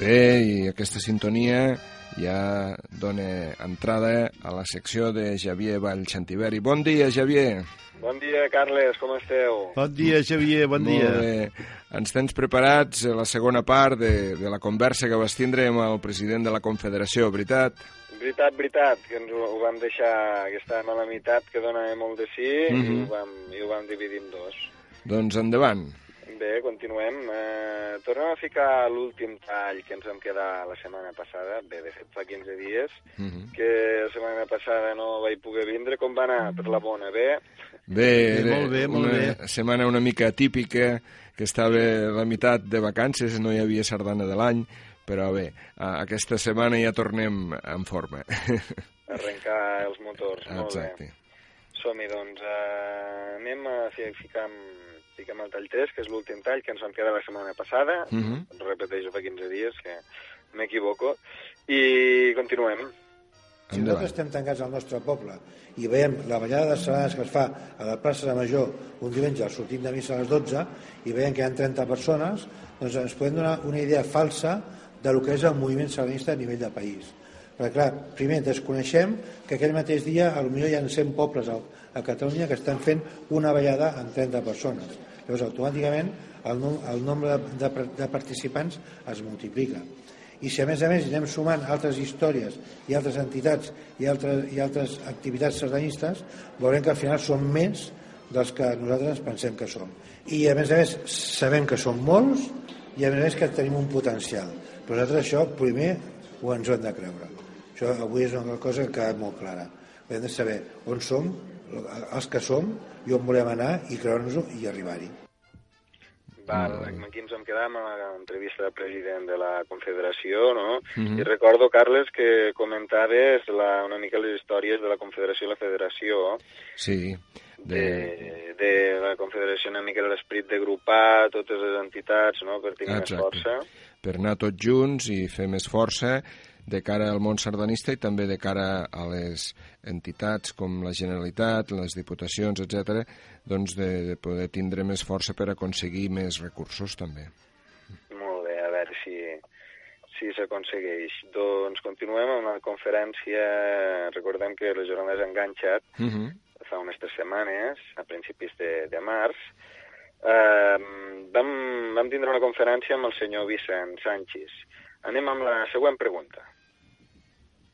Bé, i aquesta sintonia ja dona entrada a la secció de Javier Vallxantiveri. Bon dia, Javier. Bon dia, Carles, com esteu? Bon dia, Xavier, bon dia. Molt bé. Ens tens preparats la segona part de, de la conversa que vas tindre amb el president de la Confederació, veritat? Veritat, veritat, que ens ho, ho vam deixar, que estàvem a la meitat, que dona molt de sí, mm -hmm. i, ho vam, i ho vam dividir en dos. Doncs endavant. Bé, continuem. Eh, tornem a ficar l'últim tall que ens vam quedar la setmana passada, bé, de fet fa 15 dies, Mm -hmm. que la setmana passada no vaig poder vindre. Com va anar per la bona? Bé? Bé, Bé, molt bé, molt una bé. setmana una mica atípica, que estava la meitat de vacances, no hi havia sardana de l'any, però bé, a- aquesta setmana ja tornem en forma. Arrencar els motors. Molt bé. Exacte. Som-hi, doncs. Eh, anem a fi- ficar, amb- ficar el tall 3, que és l'últim tall que ens vam quedar la setmana passada. Mhm. Repeteixo, fa 15 dies, que m'equivoco. I continuem. Si nosaltres estem tancats al nostre poble i veiem la ballada de sardanes que es fa a la plaça de Major un diumenge al sortint de missa a les 12 i veiem que hi ha 30 persones, doncs ens podem donar una idea falsa de lo que és el moviment sardanista a nivell de país. Perquè, clar, primer desconeixem que aquell mateix dia potser hi ha 100 pobles a, a Catalunya que estan fent una ballada amb 30 persones. Llavors, automàticament, el, nom- el nombre de, de, participants es multiplica. I si a més a més anem sumant altres històries i altres entitats i altres, i altres activitats sardanistes veurem que al final són més dels que nosaltres pensem que som. I a més a més sabem que són molts i a més a més que tenim un potencial. Però nosaltres això primer ho ens ho hem de creure. Això avui és una cosa que és molt clara. Hem de saber on som els que som i on volem anar i creure'ns-ho i arribar-hi Val, aquí ens vam quedar amb l'entrevista del president de la Confederació, no? Mhm. I recordo, Carles, que comentaves la, una mica les històries de la Confederació i la Federació, Sí, de... de, de la Confederació una mica de l'esperit de grupar totes les entitats, no?, per tenir més Exacte. força. per anar tots junts i fer més força de cara al món sardanista i també de cara a les entitats com la Generalitat, les diputacions, etc, doncs de, de poder tindre més força per aconseguir més recursos també. Molt bé, a veure si si s'aconsegueix. Doncs continuem amb la conferència. Recordem que les jornades han enganxat Uh -huh. fa unes tres setmanes, a principis de, de març. Eh, vam, vam tindre una conferència amb el senyor Vicent Sánchez. Anem amb la següent pregunta.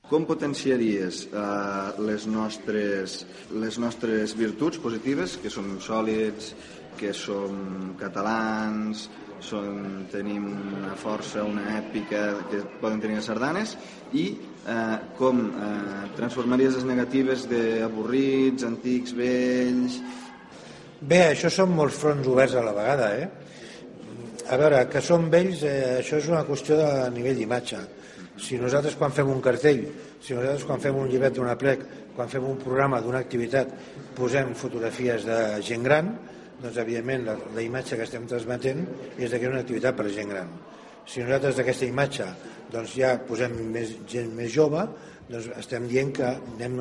Com potenciaries eh, les, nostres, les nostres virtuts positives, que som sòlids, que som catalans, som, tenim una força, una èpica que poden tenir les sardanes, i eh, com eh, transformaries les negatives d'avorrits, antics, vells... Bé, això són molts fronts oberts a la vegada, eh? A veure, que són vells, eh, això és una qüestió de nivell d'imatge. Si nosaltres quan fem un cartell, si nosaltres quan fem un llibret d'una plec, quan fem un programa d'una activitat, posem fotografies de gent gran, doncs evidentment la, la imatge que estem transmetent és que és una activitat per gent gran. Si nosaltres d'aquesta imatge doncs ja posem més gent més jove, doncs estem dient que anem,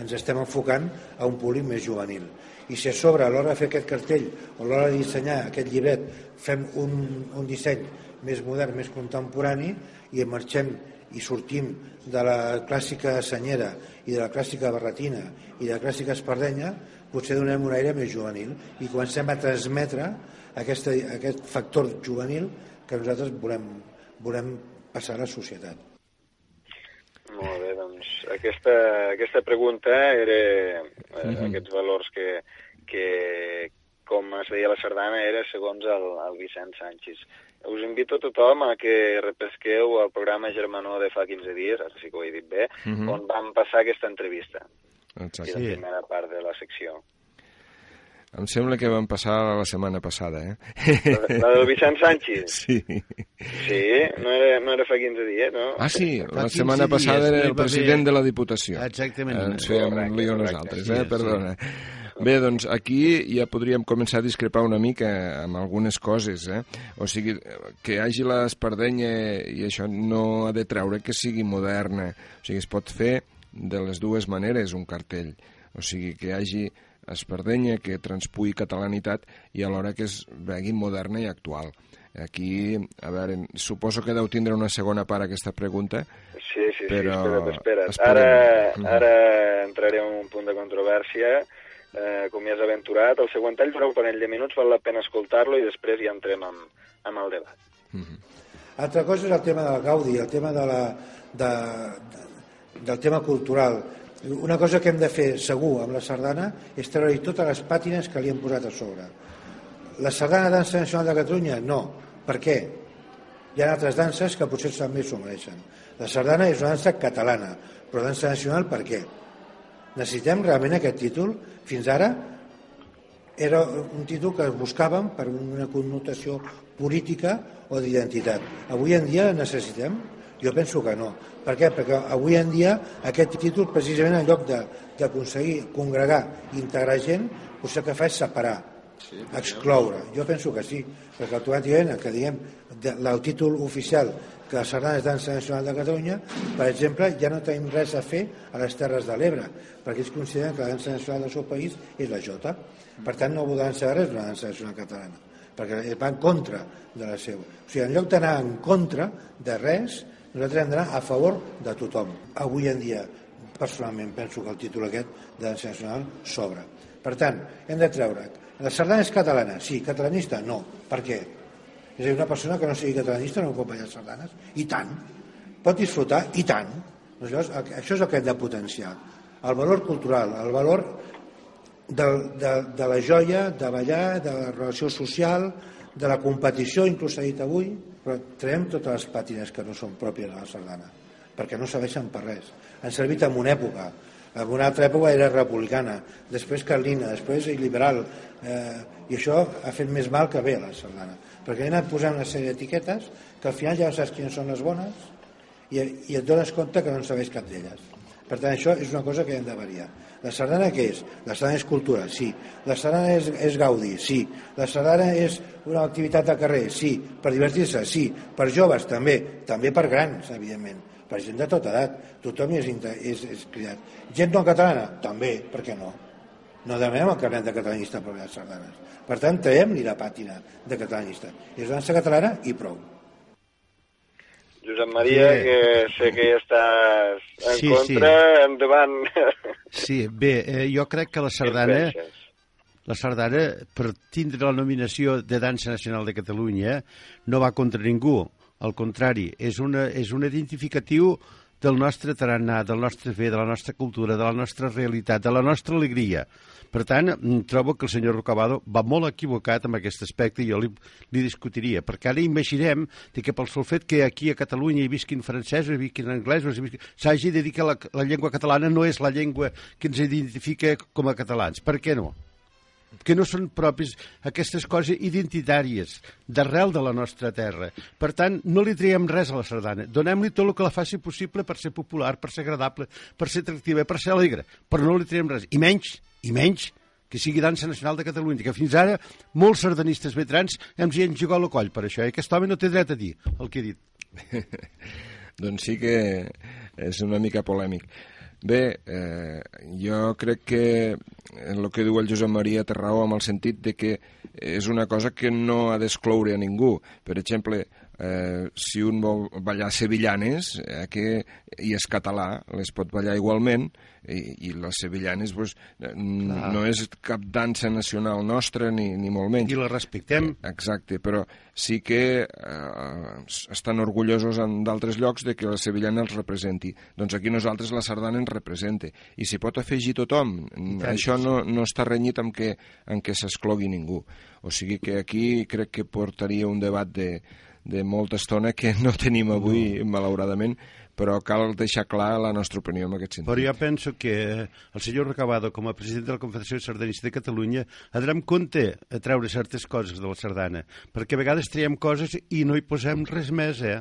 ens estem enfocant a un públic més juvenil. I si a sobre a l'hora de fer aquest cartell o a l'hora de dissenyar aquest llibret fem un, un disseny més modern, més contemporani i marxem i sortim de la clàssica senyera i de la clàssica barretina i de la clàssica espardenya, potser donem un aire més juvenil i comencem a transmetre aquesta, aquest factor juvenil que nosaltres volem, volem passar a la societat. Molt bé, doncs aquesta, aquesta pregunta era eh, Mhm. aquests valors que, que, com es veia la sardana, era segons el, el Vicent Sánchez. Us invito a tothom a que repesqueu el programa Germanó de fa 15 dies, ara sí que ho he dit bé, Mhm. on vam passar aquesta entrevista, i la Exacte. Primera part de la secció. Em sembla que van passar la setmana passada, eh? La, la del Vicent Sánchez? Sí. Sí, no era, no era fa 15 dies, no? Ah, sí, la 15 setmana passada era el president de la Diputació. Exactament. Ens fèiem lío nosaltres, Sí, eh? sí. Bé, doncs aquí ja podríem començar a discrepar una mica amb algunes coses, eh? O sigui, que hi hagi l'espardenya i això no ha de treure que sigui moderna. O sigui, es pot fer de les dues maneres un cartell. O sigui, que hi hagi espardenya, que transpui catalanitat i alhora que es vegui moderna i actual. Aquí, a veure, suposo que deu tindre una segona part aquesta pregunta. Sí, sí, però... sí, espera't, espera't. Ara, ara entraré en un punt de controvèrsia, eh, com ja has aventurat. El següent tall durà un parell de minuts, val la pena escoltar-lo i després ja entrem amb, amb el debat. Uh -huh. Altra cosa és el tema de la Gaudi, el tema de la, de, de, del tema cultural. Una cosa que hem de fer segur amb la sardana és treure-hi totes les pàtines que li hem posat a sobre. La sardana dansa nacional de Catalunya? No. Per què? Hi ha altres danses que potser també s'ho mereixen. La sardana és una dansa catalana, però dansa nacional per què? Necessitem realment aquest títol? Fins ara era un títol que buscàvem per una connotació política o d'identitat. Avui en dia necessitem? Jo penso que no. Per què? Perquè avui en dia aquest títol, precisament en lloc d'aconseguir congregar i integrar gent, potser que fa és separar sí, excloure. Jo penso que sí, perquè automàticament el que diguem, el títol oficial que la sardana és dansa nacional de Catalunya, per exemple, ja no tenim res a fer a les Terres de l'Ebre, perquè ells consideren que la dansa nacional del seu país és la jota. Per tant, no volen saber res d'una dansa nacional catalana, perquè va en contra de la seva. O sigui, en lloc d'anar en contra de res, nosaltres hem d'anar a favor de tothom. Avui en dia, personalment, penso que el títol aquest de dansa nacional s'obre. Per tant, hem de treure la sardana és catalana, sí. Catalanista, no. Per què? És a dir, una persona que no sigui catalanista no pot ballar sardanes. I tant. Pot disfrutar, i tant. Doncs llavors, això és el que hem de potenciar. El valor cultural, el valor de, de, de la joia, de ballar, de la relació social, de la competició, inclús s'ha dit avui, però traiem totes les pàtines que no són pròpies de la sardana, perquè no serveixen per res. Han servit en una època, en una altra època era republicana, després carlina, després liberal, eh, i això ha fet més mal que bé a la sardana, perquè han anat posant una sèrie d'etiquetes que al final ja saps quines són les bones i, i et dones compte que no en sabeix cap d'elles. Per tant, això és una cosa que hem de variar. La sardana què és? La sardana és cultura, sí. La sardana és, és gaudi, sí. La sardana és una activitat de carrer, sí. Per divertir-se, sí. Per joves, també. També per grans, evidentment per gent de tota edat, tothom és, és, és criat. Gent no catalana? També, per què no? No demanem el carnet de catalanista per les sardanes. Per tant, traiem-li la pàtina de catalanista. És dansa catalana i prou. Josep Maria, sí. que sé que ja estàs en sí, contra, sí. endavant. Sí, bé, eh, jo crec que la sardana, la sardana, per tindre la nominació de Dansa Nacional de Catalunya, no va contra ningú al contrari, és, una, és un identificatiu del nostre tarannà, del nostre fer, de la nostra cultura, de la nostra realitat, de la nostra alegria. Per tant, mm, trobo que el senyor Rocabado va molt equivocat amb aquest aspecte i jo li, li discutiria, perquè ara imaginem que pel sol fet que aquí a Catalunya hi visquin francesos, hi visquin anglesos, s'hagi de dir que la, la llengua catalana no és la llengua que ens identifica com a catalans. Per què no? Que no són propis aquestes coses identitàries d'arrel de la nostra terra. Per tant, no li traiem res a la sardana. Donem-li tot el que la faci possible per ser popular, per ser agradable, per ser atractiva, per ser alegre, però no li traiem res. I menys, i menys, que sigui dansa nacional de Catalunya, que fins ara molts sardanistes veterans ens hi han jugat el coll per això, i aquest home no té dret a dir el que he dit. doncs sí que és una mica polèmic. Bé, eh, jo crec que el que diu el Josep Maria té raó amb el sentit de que és una cosa que no ha d'excloure a ningú. Per exemple, eh, si un vol ballar sevillanes eh, que, i és català, les pot ballar igualment i, i les sevillanes pues, no és cap dansa nacional nostra ni, ni molt menys. I la respectem. Exacte, però sí que eh, estan orgullosos en d'altres llocs de que la sevillana els representi. Doncs aquí nosaltres la sardana ens representa. I s'hi pot afegir tothom. Això no, no està renyit amb que, amb que s'esclogui ningú. O sigui que aquí crec que portaria un debat de, de molta estona que no tenim avui, no. malauradament, però cal deixar clar la nostra opinió en aquest sentit. Però jo penso que el senyor Recabado, com a president de la Confederació Sardanista de Catalunya, ha d'anar amb compte a treure certes coses de la sardana, perquè a vegades traiem coses i no hi posem res més, eh?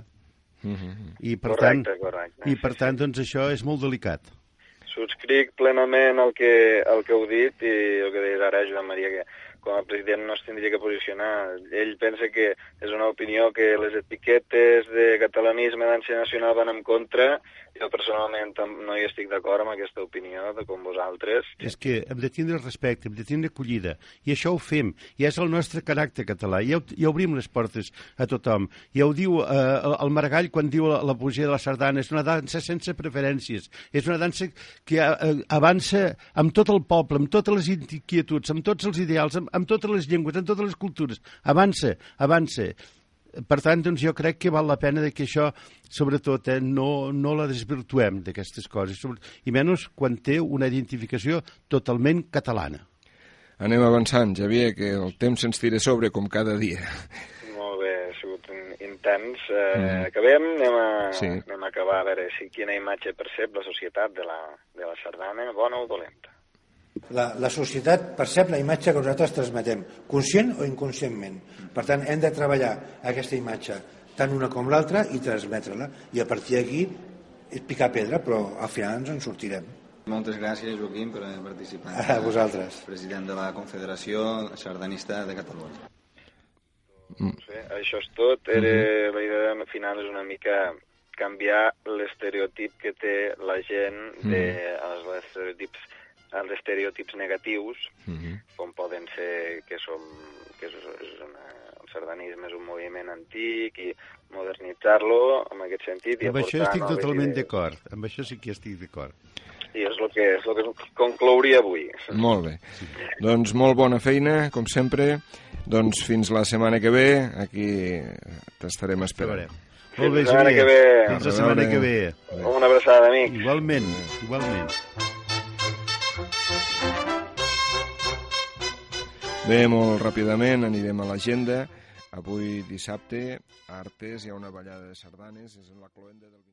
Mm -hmm. I per correcte, tant, correcte. I per tant, doncs això és molt delicat. Subscric plenament el que, el que heu dit i el que deies ara, Joan Maria, que com a president no es tindria que posicionar. Ell pensa que és una opinió que les etiquetes de catalanisme d'ànsia nacional van en contra. Jo personalment no hi estic d'acord amb aquesta opinió de com vosaltres. És que hem de tindre respecte, hem de tindre acollida, i això ho fem, i és el nostre caràcter català, ja, ja obrim les portes a tothom. Ja ho diu eh, el Maragall quan diu la, la poesia de la sardana, és una dansa sense preferències, és una dansa que eh, avança amb tot el poble, amb totes les inquietuds, amb tots els ideals, amb, amb totes les llengües, amb totes les cultures. Avança, avança. Per tant, doncs, jo crec que val la pena de que això, sobretot, eh, no, no la desvirtuem d'aquestes coses, i menys quan té una identificació totalment catalana. Anem avançant, Javier, que el temps se'ns tira sobre com cada dia. Molt bé, ha sigut intens. Eh, mm. Acabem, anem a, sí. anem a acabar a veure si quina imatge percep la societat de la, de la sardana, bona o dolenta. La, la societat percep la imatge que nosaltres transmetem, conscient o inconscientment. Per tant, hem de treballar aquesta imatge, tant una com l'altra, i transmetre-la. I a partir d'aquí és picar pedra, però al final ens en sortirem. Moltes gràcies, Joaquim, per haver participat. A vosaltres. President de la Confederació Sardanista de Catalunya. Mm. Sí, això és tot. Era, mm -hmm. La idea final és una mica canviar l'estereotip que té la gent de mm. els estereotips els estereotips negatius, uh mhm. -huh. com poden ser que som que és, és una, el sardanisme és un moviment antic i modernitzar-lo en aquest sentit. I amb això estic totalment d'acord, amb això sí que estic d'acord. I és el que, és el que conclouria avui. Molt bé. Sí. Doncs molt bona feina, com sempre. Doncs fins la setmana que ve, aquí t'estarem esperant. Molt bé, Javier. Que ve. Fins la setmana que ve. Una abraçada, amics. Igualment, igualment. Bé, molt ràpidament anirem a l'agenda. Avui dissabte a Artes hi ha una ballada de sardanes, és en la cloenda del